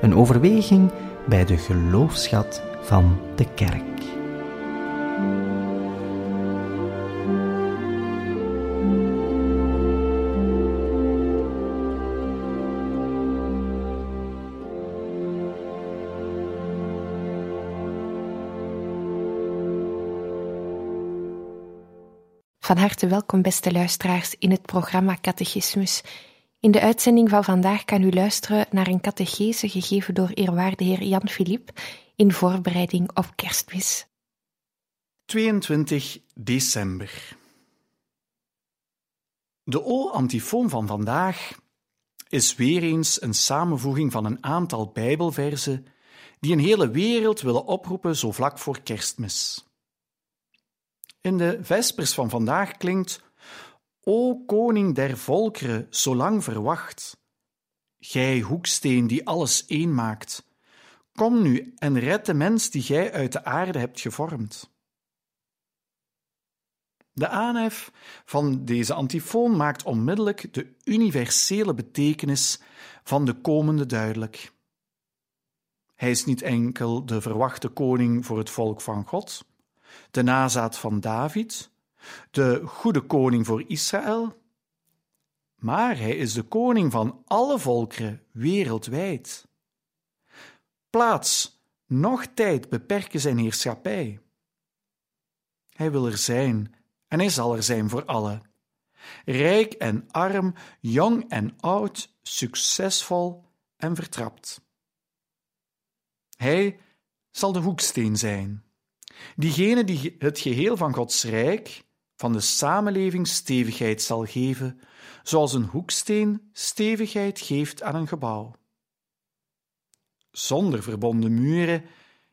Een overweging bij de geloofschat van de kerk. Van harte welkom, beste luisteraars, in het programma Catechismus. In de uitzending van vandaag kan u luisteren naar een catechese gegeven door eerwaarde heer Jan Philippe in voorbereiding op kerstmis. 22 december. De O-antifoon van vandaag is weer eens een samenvoeging van een aantal Bijbelverzen die een hele wereld willen oproepen zo vlak voor kerstmis. In de vespers van vandaag klinkt: O koning der volkeren, zo lang verwacht. Gij hoeksteen die alles één maakt, kom nu en red de mens die gij uit de aarde hebt gevormd. De aanhef van deze antifoon maakt onmiddellijk de universele betekenis van de komende duidelijk. Hij is niet enkel de verwachte koning voor het volk van God, de nazaat van David, de goede koning voor Israël, maar hij is de koning van alle volkeren wereldwijd. Plaats, nog tijd beperken zijn heerschappij. Hij wil er zijn en hij zal er zijn voor allen. Rijk en arm, jong en oud, succesvol en vertrapt. Hij zal de hoeksteen zijn Diegene die het geheel van Gods rijk, van de samenleving stevigheid zal geven, zoals een hoeksteen stevigheid geeft aan een gebouw. Zonder verbonden muren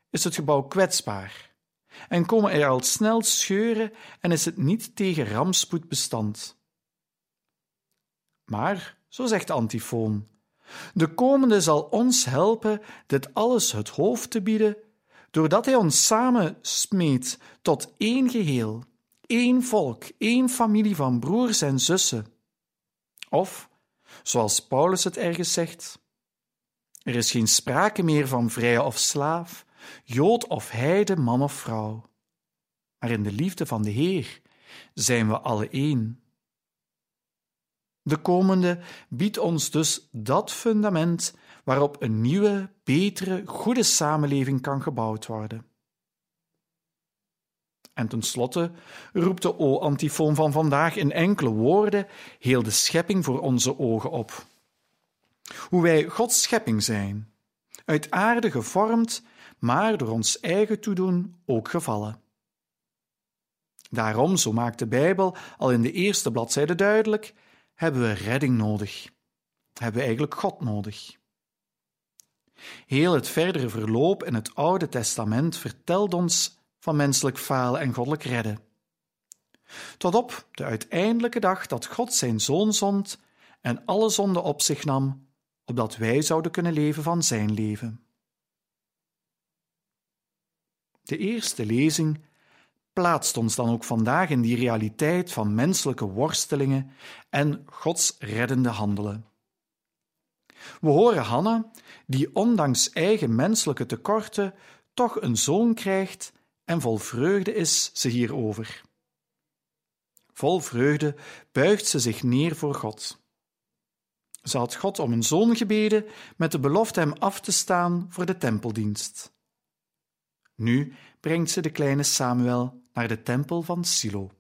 is het gebouw kwetsbaar en komen er al snel scheuren en is het niet tegen rampspoed bestand. Maar, zo zegt antifoon, de komende zal ons helpen dit alles het hoofd te bieden doordat Hij ons samen smeet tot één geheel, één volk, één familie van broers en zussen. Of, zoals Paulus het ergens zegt, er is geen sprake meer van vrije of slaaf, jood of heide, man of vrouw. Maar in de liefde van de Heer zijn we alle één. De komende biedt ons dus dat fundament waarop een nieuwe, betere, goede samenleving kan gebouwd worden. En tenslotte roept de O-antifoon van vandaag in enkele woorden heel de schepping voor onze ogen op. Hoe wij Gods schepping zijn, uit aarde gevormd, maar door ons eigen toedoen ook gevallen. Daarom, zo maakt de Bijbel al in de eerste bladzijde duidelijk, hebben we redding nodig. Hebben we eigenlijk God nodig. Heel het verdere verloop in het Oude Testament vertelt ons van menselijk falen en goddelijk redden. Tot op de uiteindelijke dag dat God zijn zoon zond en alle zonden op zich nam, opdat wij zouden kunnen leven van zijn leven. De eerste lezing plaatst ons dan ook vandaag in die realiteit van menselijke worstelingen en Gods reddende handelen. We horen Hanna, die ondanks eigen menselijke tekorten toch een zoon krijgt en vol vreugde is ze hierover. Vol vreugde buigt ze zich neer voor God. Ze had God om een zoon gebeden met de belofte hem af te staan voor de tempeldienst. Nu brengt ze de kleine Samuel naar de tempel van Silo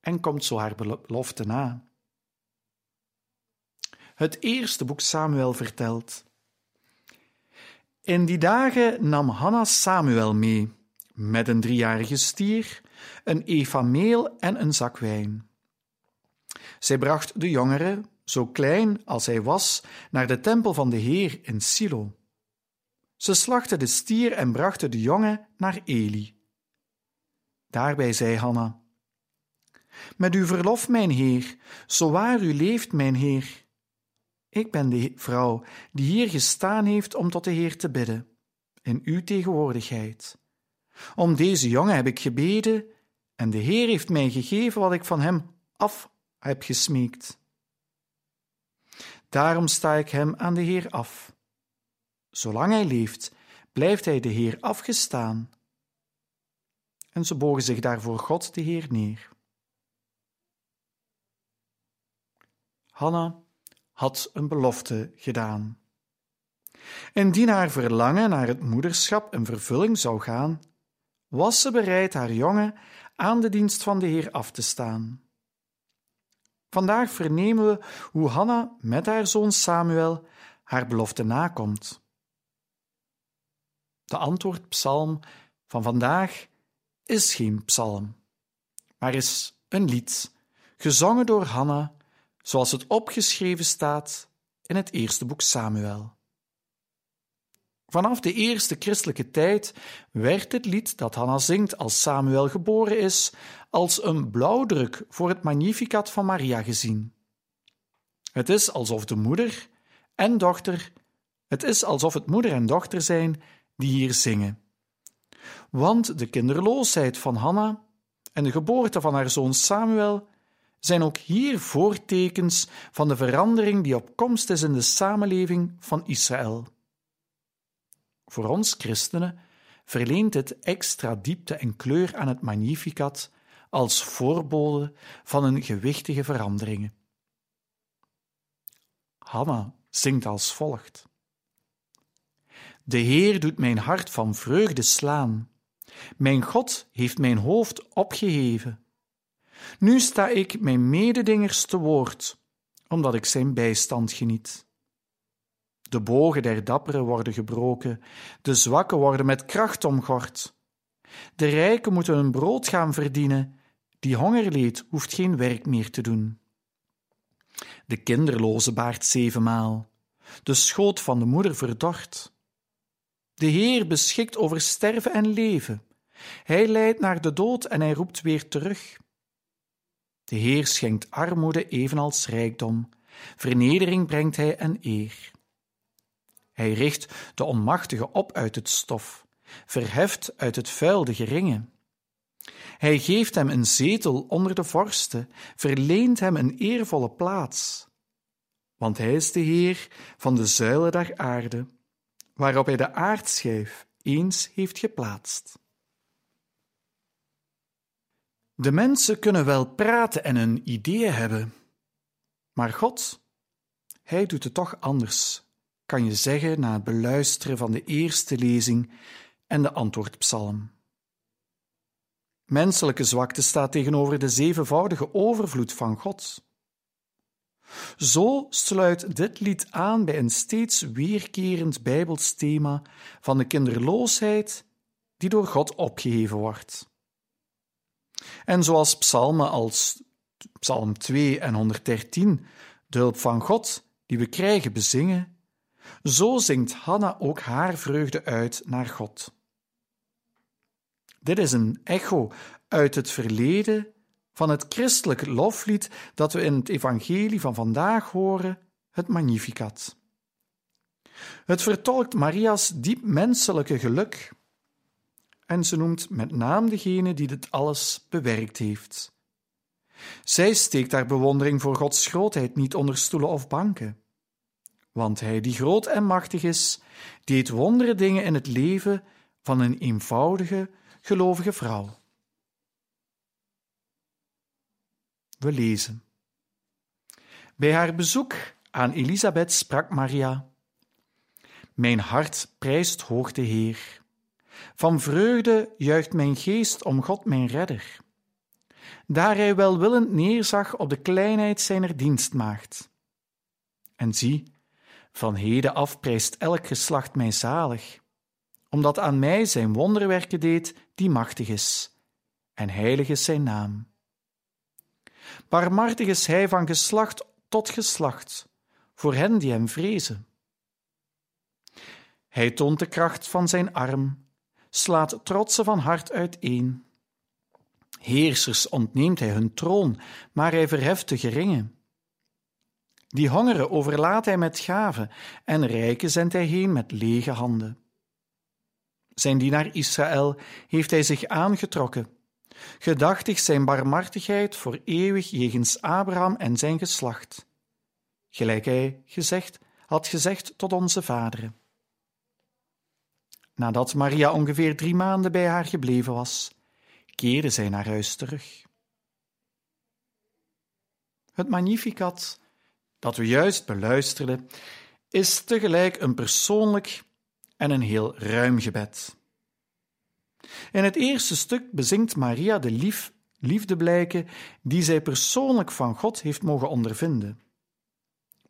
en komt zo haar belofte na. Het eerste boek Samuel vertelt. In die dagen nam Hanna Samuel mee, met een driejarige stier, een eva meel en een zak wijn. Zij bracht de jongere, zo klein als hij was, naar de tempel van de Heer in Silo. Ze slachten de stier en brachten de jongen naar Eli. Daarbij zei Hanna: Met uw verlof, mijn heer, zo waar u leeft, mijn heer. Ik ben de vrouw die hier gestaan heeft om tot de Heer te bidden, in uw tegenwoordigheid. Om deze jongen heb ik gebeden, en de Heer heeft mij gegeven wat ik van hem af heb gesmeekt. Daarom sta ik hem aan de Heer af. Zolang hij leeft, blijft hij de Heer afgestaan. En ze bogen zich daarvoor God de Heer neer. Hanna had een belofte gedaan. Indien haar verlangen naar het moederschap in vervulling zou gaan, was ze bereid haar jongen aan de dienst van de Heer af te staan. Vandaag vernemen we hoe Hanna met haar zoon Samuel haar belofte nakomt. De antwoordpsalm van vandaag is geen psalm, maar is een lied, gezongen door Hanna, zoals het opgeschreven staat in het eerste boek Samuel. Vanaf de eerste christelijke tijd werd het lied dat Hanna zingt als Samuel geboren is, als een blauwdruk voor het Magnificat van Maria gezien. Het is alsof de moeder en dochter, het is alsof het moeder en dochter zijn die hier zingen. Want de kinderloosheid van Hanna en de geboorte van haar zoon Samuel zijn ook hier voortekens van de verandering die op komst is in de samenleving van Israël. Voor ons christenen verleent het extra diepte en kleur aan het Magnificat als voorbode van een gewichtige verandering. Hanna zingt als volgt. De Heer doet mijn hart van vreugde slaan. Mijn God heeft mijn hoofd opgeheven. Nu sta ik mijn mededingers te woord, omdat ik zijn bijstand geniet. De bogen der dapperen worden gebroken, de zwakken worden met kracht omgord. De rijken moeten hun brood gaan verdienen, die honger leed hoeft geen werk meer te doen. De kinderloze baart zevenmaal, de schoot van de moeder verdort. De Heer beschikt over sterven en leven. Hij leidt naar de dood en hij roept weer terug. De Heer schenkt armoede evenals rijkdom, vernedering brengt hij en eer. Hij richt de onmachtige op uit het stof, verheft uit het vuil de geringe. Hij geeft hem een zetel onder de vorsten, verleent hem een eervolle plaats. Want hij is de Heer van de zuilen der aarde, waarop hij de aardschijf eens heeft geplaatst. De mensen kunnen wel praten en een idee hebben, maar God, Hij doet het toch anders, kan je zeggen na het beluisteren van de eerste lezing en de antwoordpsalm. Menselijke zwakte staat tegenover de zevenvoudige overvloed van God. Zo sluit dit lied aan bij een steeds weerkerend Bijbels thema van de kinderloosheid die door God opgeheven wordt. En zoals psalmen als Psalm 2 en 113 de hulp van God die we krijgen bezingen, zo zingt Hanna ook haar vreugde uit naar God. Dit is een echo uit het verleden van het christelijk loflied dat we in het evangelie van vandaag horen, het Magnificat. Het vertolkt Maria's diep menselijke geluk en ze noemt met naam degene die dit alles bewerkt heeft. Zij steekt haar bewondering voor Gods grootheid niet onder stoelen of banken. Want Hij die groot en machtig is, deed wondere dingen in het leven van een eenvoudige, gelovige vrouw. We lezen. Bij haar bezoek aan Elisabeth sprak Maria: Mijn hart prijst hoog de Heer. Van vreugde juicht mijn geest om God mijn redder. Daar hij welwillend neerzag op de kleinheid zijner dienstmaagd. En zie, van heden af prijst elk geslacht mij zalig, omdat aan mij zijn wonderwerken deed die machtig is, en heilig is zijn naam. Barmhartig is hij van geslacht tot geslacht, voor hen die hem vrezen. Hij toont de kracht van zijn arm, slaat trotsen van hart uiteen. Heersers ontneemt hij hun troon, maar hij verheft de geringen. Die hongeren overlaat hij met gaven, en rijken zendt hij heen met lege handen. Zijn dienaar Israël heeft hij zich aangetrokken. Gedachtig zijn barmhartigheid voor eeuwig jegens Abraham en zijn geslacht. Gelijk hij gezegd, had gezegd tot onze vaderen. Nadat Maria ongeveer drie maanden bij haar gebleven was, keerde zij naar huis terug. Het Magnificat, dat we juist beluisterden, is tegelijk een persoonlijk en een heel ruim gebed. In het eerste stuk bezingt Maria de lief, liefdeblijken die zij persoonlijk van God heeft mogen ondervinden.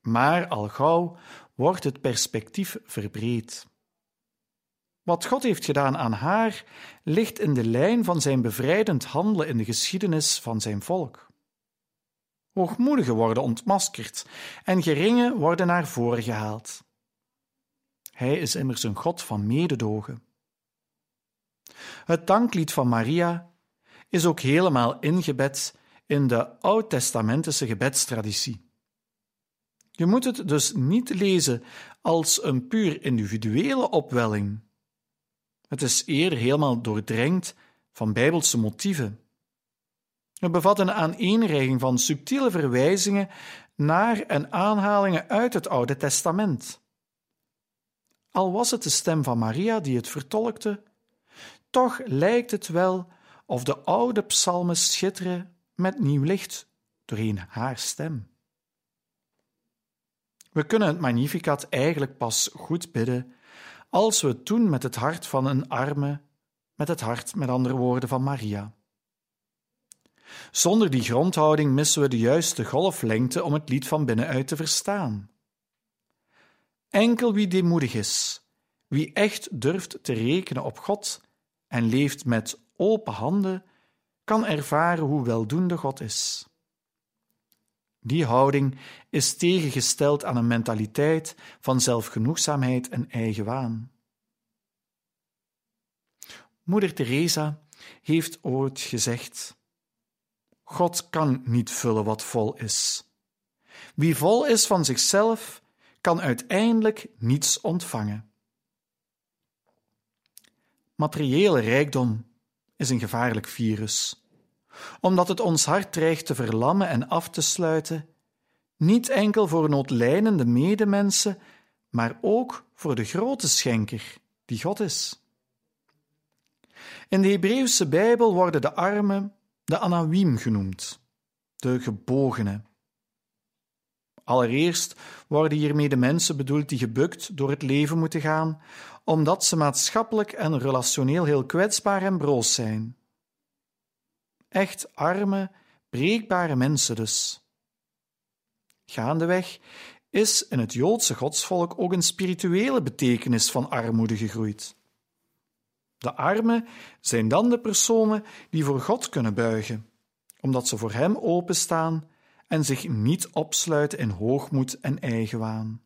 Maar al gauw wordt het perspectief verbreed. Wat God heeft gedaan aan haar ligt in de lijn van zijn bevrijdend handelen in de geschiedenis van zijn volk. Hoogmoedigen worden ontmaskerd en geringen worden naar voren gehaald. Hij is immers een God van mededogen. Het danklied van Maria is ook helemaal ingebed in de oud-testamentische gebedstraditie. Je moet het dus niet lezen als een puur individuele opwelling. Het is eerder helemaal doordrenkt van bijbelse motieven. Het bevat een aaneenreiging van subtiele verwijzingen naar en aanhalingen uit het Oude Testament. Al was het de stem van Maria die het vertolkte, toch lijkt het wel of de oude psalmen schitteren met nieuw licht doorheen haar stem. We kunnen het Magnificat eigenlijk pas goed bidden als we het doen met het hart van een arme, met het hart, met andere woorden, van Maria. Zonder die grondhouding missen we de juiste golflengte om het lied van binnenuit te verstaan. Enkel wie deemoedig is, wie echt durft te rekenen op God en leeft met open handen, kan ervaren hoe weldoende God is. Die houding is tegengesteld aan een mentaliteit van zelfgenoegzaamheid en eigenwaan. Moeder Teresa heeft ooit gezegd: God kan niet vullen wat vol is. Wie vol is van zichzelf, kan uiteindelijk niets ontvangen. Materiële rijkdom is een gevaarlijk virus, omdat het ons hart dreigt te verlammen en af te sluiten, niet enkel voor noodlijnende medemensen, maar ook voor de grote schenker, die God is. In de Hebreeuwse Bijbel worden de armen de Anawim genoemd, de gebogenen. Allereerst worden hiermee de mensen bedoeld die gebukt door het leven moeten gaan, omdat ze maatschappelijk en relationeel heel kwetsbaar en broos zijn. Echt arme, breekbare mensen dus. Gaandeweg is in het Joodse godsvolk ook een spirituele betekenis van armoede gegroeid. De armen zijn dan de personen die voor God kunnen buigen, omdat ze voor Hem openstaan en zich niet opsluiten in hoogmoed en eigenwaan.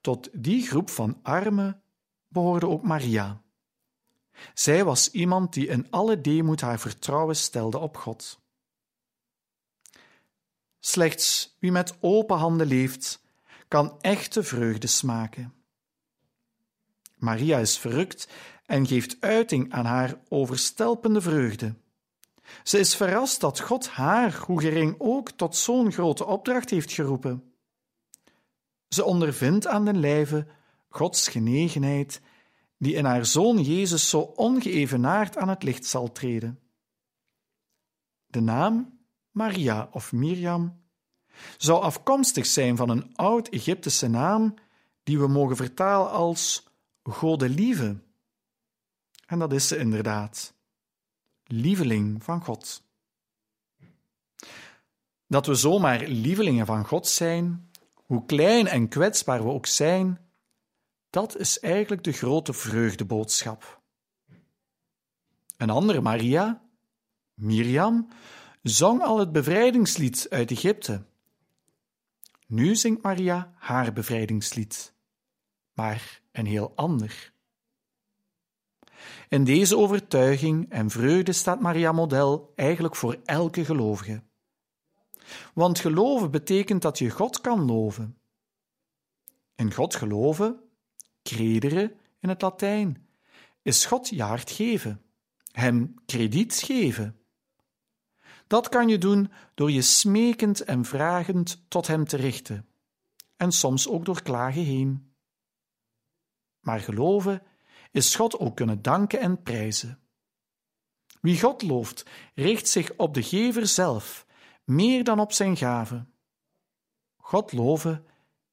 Tot die groep van armen behoorde ook Maria. Zij was iemand die in alle deemoed haar vertrouwen stelde op God. Slechts wie met open handen leeft, kan echte vreugde smaken. Maria is verrukt en geeft uiting aan haar overstelpende vreugde. Ze is verrast dat God haar, hoe gering ook, tot zo'n grote opdracht heeft geroepen. Ze ondervindt aan den lijve Gods genegenheid, die in haar zoon Jezus zo ongeëvenaard aan het licht zal treden. De naam Maria of Miriam zou afkomstig zijn van een oud-Egyptische naam die we mogen vertalen als Godelieve. En dat is ze inderdaad. Lieveling van God. Dat we zomaar lievelingen van God zijn, hoe klein en kwetsbaar we ook zijn, dat is eigenlijk de grote vreugdeboodschap. Een andere Maria, Miriam, zong al het bevrijdingslied uit Egypte. Nu zingt Maria haar bevrijdingslied. maar een heel ander. In deze overtuiging en vreugde staat Maria model eigenlijk voor elke gelovige. Want geloven betekent dat je God kan loven. In God geloven, credere in het Latijn, is God jaart geven, hem krediet geven. Dat kan je doen door je smekend en vragend tot hem te richten, en soms ook door klagen heen. Maar geloven is God ook kunnen danken en prijzen. Wie God looft, richt zich op de gever zelf, meer dan op zijn gave. God loven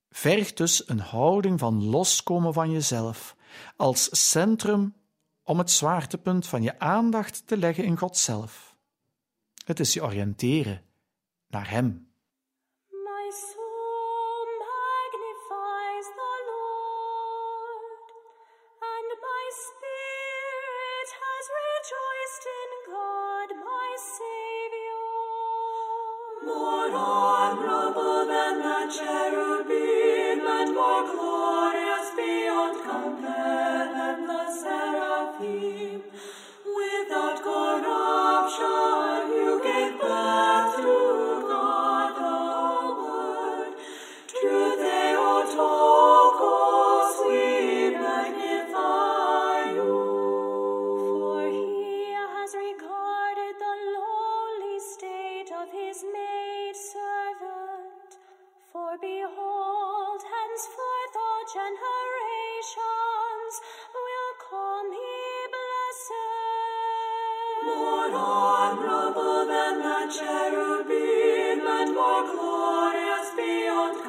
vergt dus een houding van loskomen van jezelf, als centrum om het zwaartepunt van je aandacht te leggen in God zelf. Het is je oriënteren naar Hem. More honorable than the cherubim and more glorious beyond compare than the seraphim.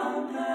I'll come.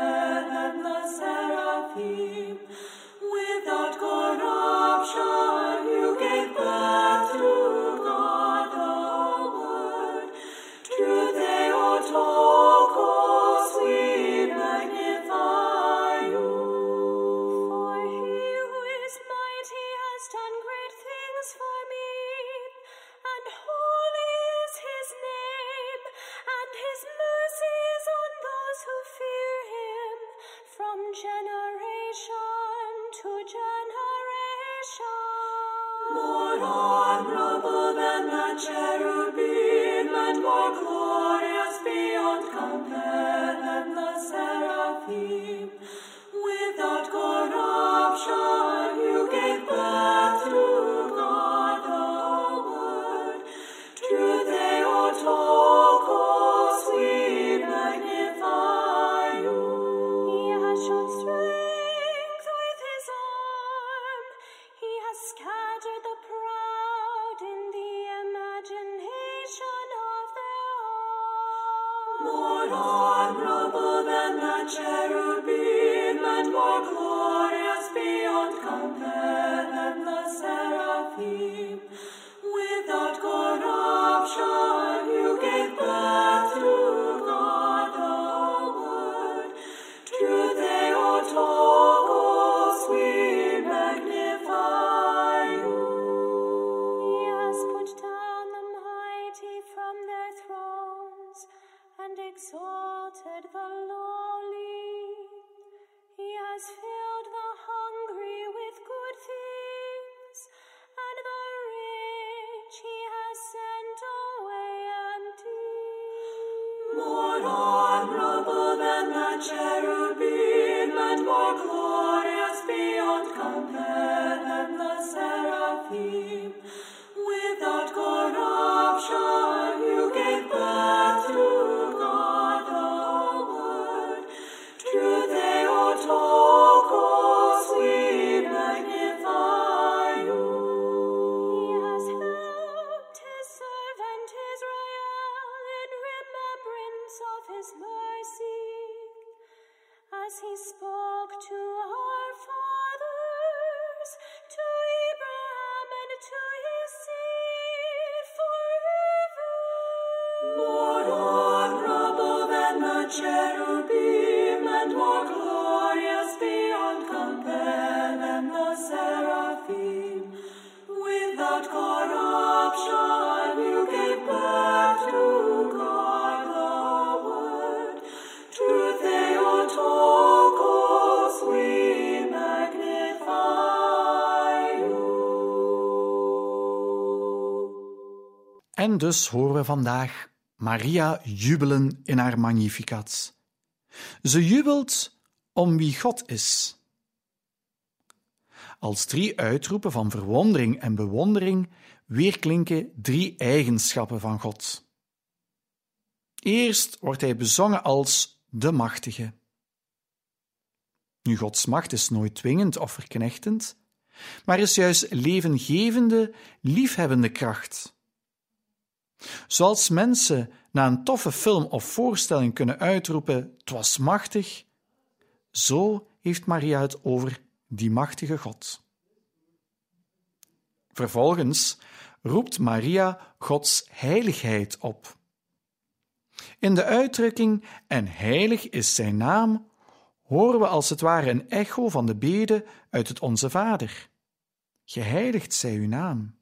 More honorable than the cherubim and more glorious beyond compare than the seraphim. En dus horen we vandaag Maria jubelen in haar Magnificat. Ze jubelt om wie God is. Als drie uitroepen van verwondering en bewondering weerklinken drie eigenschappen van God. Eerst wordt hij bezongen als de Machtige. Nu, Gods macht is nooit dwingend of verknechtend, maar is juist levengevende, liefhebbende kracht. Zoals mensen na een toffe film of voorstelling kunnen uitroepen: Het was machtig, zo heeft Maria het over die machtige God. Vervolgens roept Maria Gods heiligheid op. In de uitdrukking en heilig is zijn naam horen we als het ware een echo van de bede uit het Onze Vader. Geheiligd zij uw naam.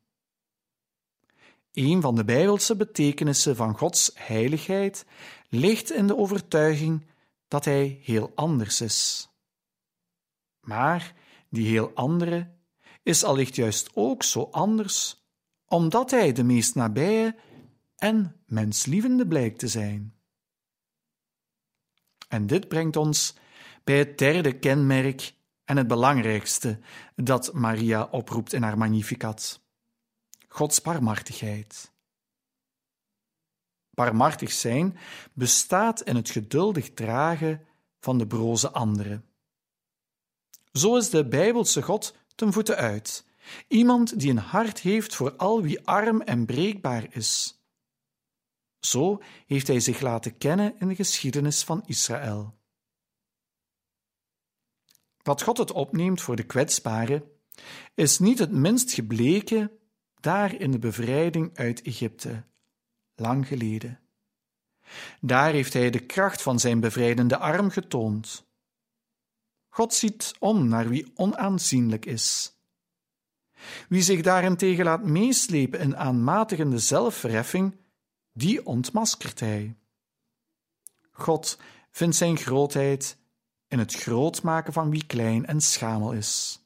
Een van de bijbelse betekenissen van Gods heiligheid ligt in de overtuiging dat Hij heel anders is. Maar die heel andere is allicht juist ook zo anders, omdat Hij de meest nabije en menslievende blijkt te zijn. En dit brengt ons bij het derde kenmerk en het belangrijkste dat Maria oproept in haar Magnificat: Gods barmhartigheid. Barmhartig zijn bestaat in het geduldig dragen van de broze anderen. Zo is de Bijbelse God ten voeten uit, iemand die een hart heeft voor al wie arm en breekbaar is. Zo heeft hij zich laten kennen in de geschiedenis van Israël. Dat God het opneemt voor de kwetsbaren, is niet het minst gebleken daar in de bevrijding uit Egypte, lang geleden. Daar heeft hij de kracht van zijn bevrijdende arm getoond. God ziet om naar wie onaanzienlijk is. Wie zich daarentegen laat meeslepen in aanmatigende zelfverheffing, die ontmaskert hij. God vindt zijn grootheid in het groot maken van wie klein en schamel is.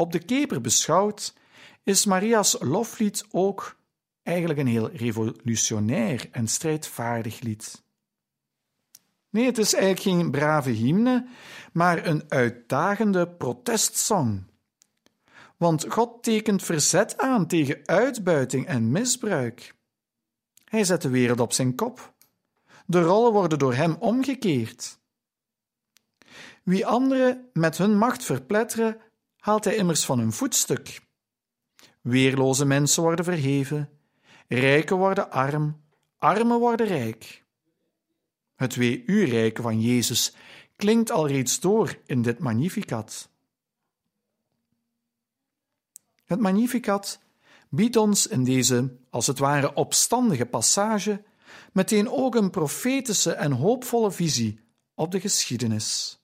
Op de keper beschouwd is Maria's loflied ook eigenlijk een heel revolutionair en strijdvaardig lied. Nee, het is eigenlijk geen brave hymne, maar een uitdagende protestsong. Want God tekent verzet aan tegen uitbuiting en misbruik. Hij zet de wereld op zijn kop. De rollen worden door hem omgekeerd. Wie anderen met hun macht verpletteren, haalt hij immers van hun voetstuk. Weerloze mensen worden verheven, rijken worden arm, armen worden rijk. Het wee-u-rijken van Jezus klinkt al reeds door in dit Magnificat. Het Magnificat biedt ons in deze, als het ware, opstandige passage meteen ook een profetische en hoopvolle visie op de geschiedenis.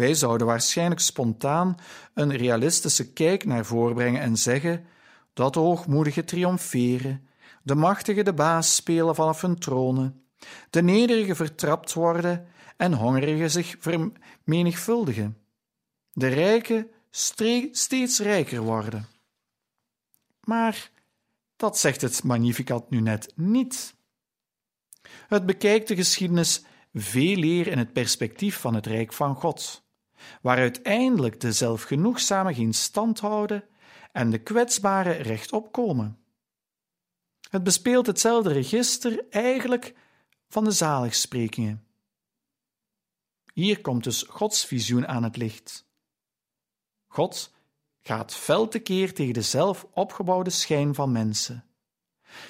Wij zouden waarschijnlijk spontaan een realistische kijk naar voren brengen en zeggen dat de hoogmoedigen triomferen, de machtigen de baas spelen vanaf hun tronen, de nederigen vertrapt worden en hongerigen zich vermenigvuldigen, de rijken steeds rijker worden. Maar dat zegt het Magnificat nu net niet. Het bekijkt de geschiedenis veel eer in het perspectief van het Rijk van God, waar uiteindelijk de zelfgenoegzame geen stand houden en de kwetsbare rechtop komen. Het bespeelt hetzelfde register eigenlijk van de zaligsprekingen. Hier komt dus Gods visioen aan het licht. God gaat fel tekeer tegen de zelf opgebouwde schijn van mensen.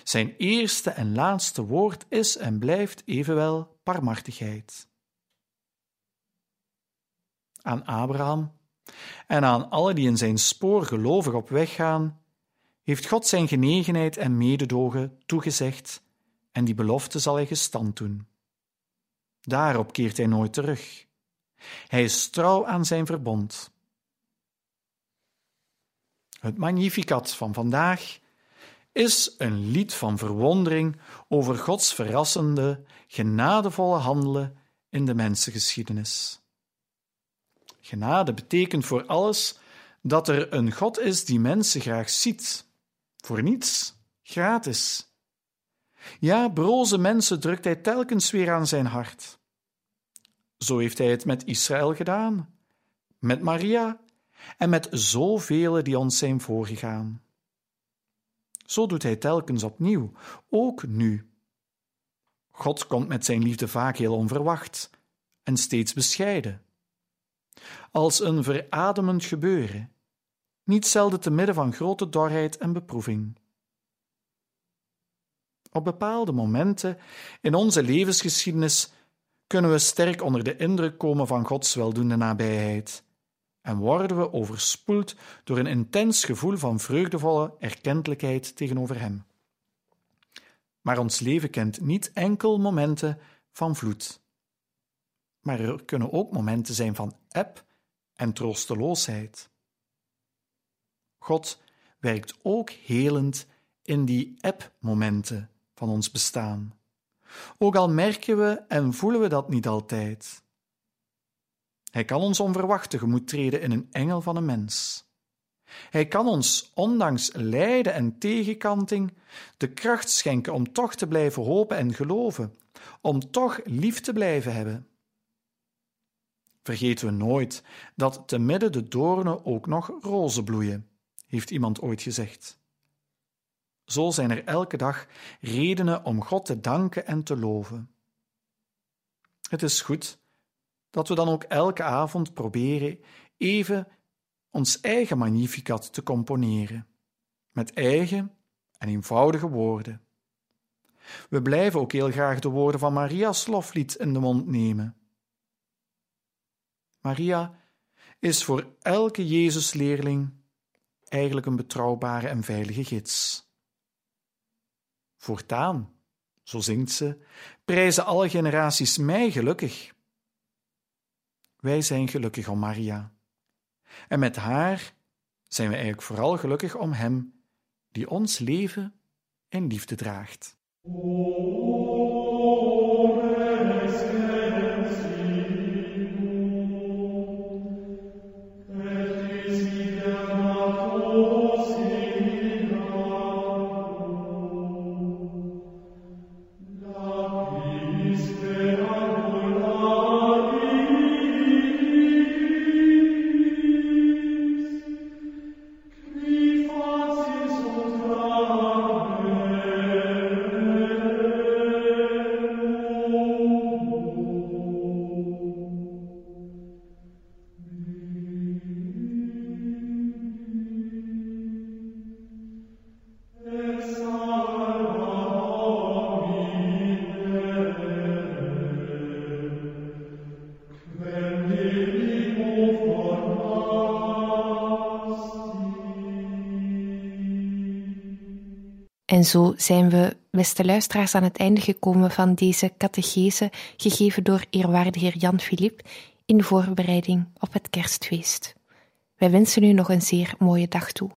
Zijn eerste en laatste woord is en blijft evenwel barmhartigheid. Aan Abraham en aan alle die in zijn spoor gelovig op weg gaan, heeft God zijn genegenheid en mededogen toegezegd en die belofte zal hij gestand doen. Daarop keert hij nooit terug. Hij is trouw aan zijn verbond. Het Magnificat van vandaag is een lied van verwondering over Gods verrassende, genadevolle handelen in de mensengeschiedenis. Genade betekent voor alles dat er een God is die mensen graag ziet, voor niets, gratis. Ja, broze mensen drukt hij telkens weer aan zijn hart. Zo heeft hij het met Israël gedaan, met Maria en met zoveel die ons zijn voorgegaan. Zo doet hij telkens opnieuw, ook nu. God komt met zijn liefde vaak heel onverwacht en steeds bescheiden. Als een verademend gebeuren, niet zelden te midden van grote dorheid en beproeving. Op bepaalde momenten in onze levensgeschiedenis kunnen we sterk onder de indruk komen van Gods weldoende nabijheid en worden we overspoeld door een intens gevoel van vreugdevolle erkentelijkheid tegenover Hem. Maar ons leven kent niet enkel momenten van vloed. Maar er kunnen ook momenten zijn van eb en troosteloosheid. God werkt ook helend in die eb-momenten van ons bestaan. Ook al merken we en voelen we dat niet altijd. Hij kan ons onverwacht tegemoet treden in een engel van een mens. Hij kan ons, ondanks lijden en tegenkanting, de kracht schenken om toch te blijven hopen en geloven, om toch lief te blijven hebben. Vergeten we nooit dat te midden de doornen ook nog rozen bloeien, heeft iemand ooit gezegd. Zo zijn er elke dag redenen om God te danken en te loven. Het is goed dat we dan ook elke avond proberen even ons eigen magnificat te componeren, met eigen en eenvoudige woorden. We blijven ook heel graag de woorden van Maria's loflied in de mond nemen. Maria is voor elke Jezusleerling eigenlijk een betrouwbare en veilige gids. Voortaan, zo zingt ze, prijzen alle generaties mij gelukkig. Wij zijn gelukkig om Maria. En met haar zijn we eigenlijk vooral gelukkig om Hem, die ons leven in liefde draagt. En zo zijn we, beste luisteraars, aan het einde gekomen van deze catechese, gegeven door eerwaarde heer Jan Filip, in voorbereiding op het kerstfeest. Wij wensen u nog een zeer mooie dag toe.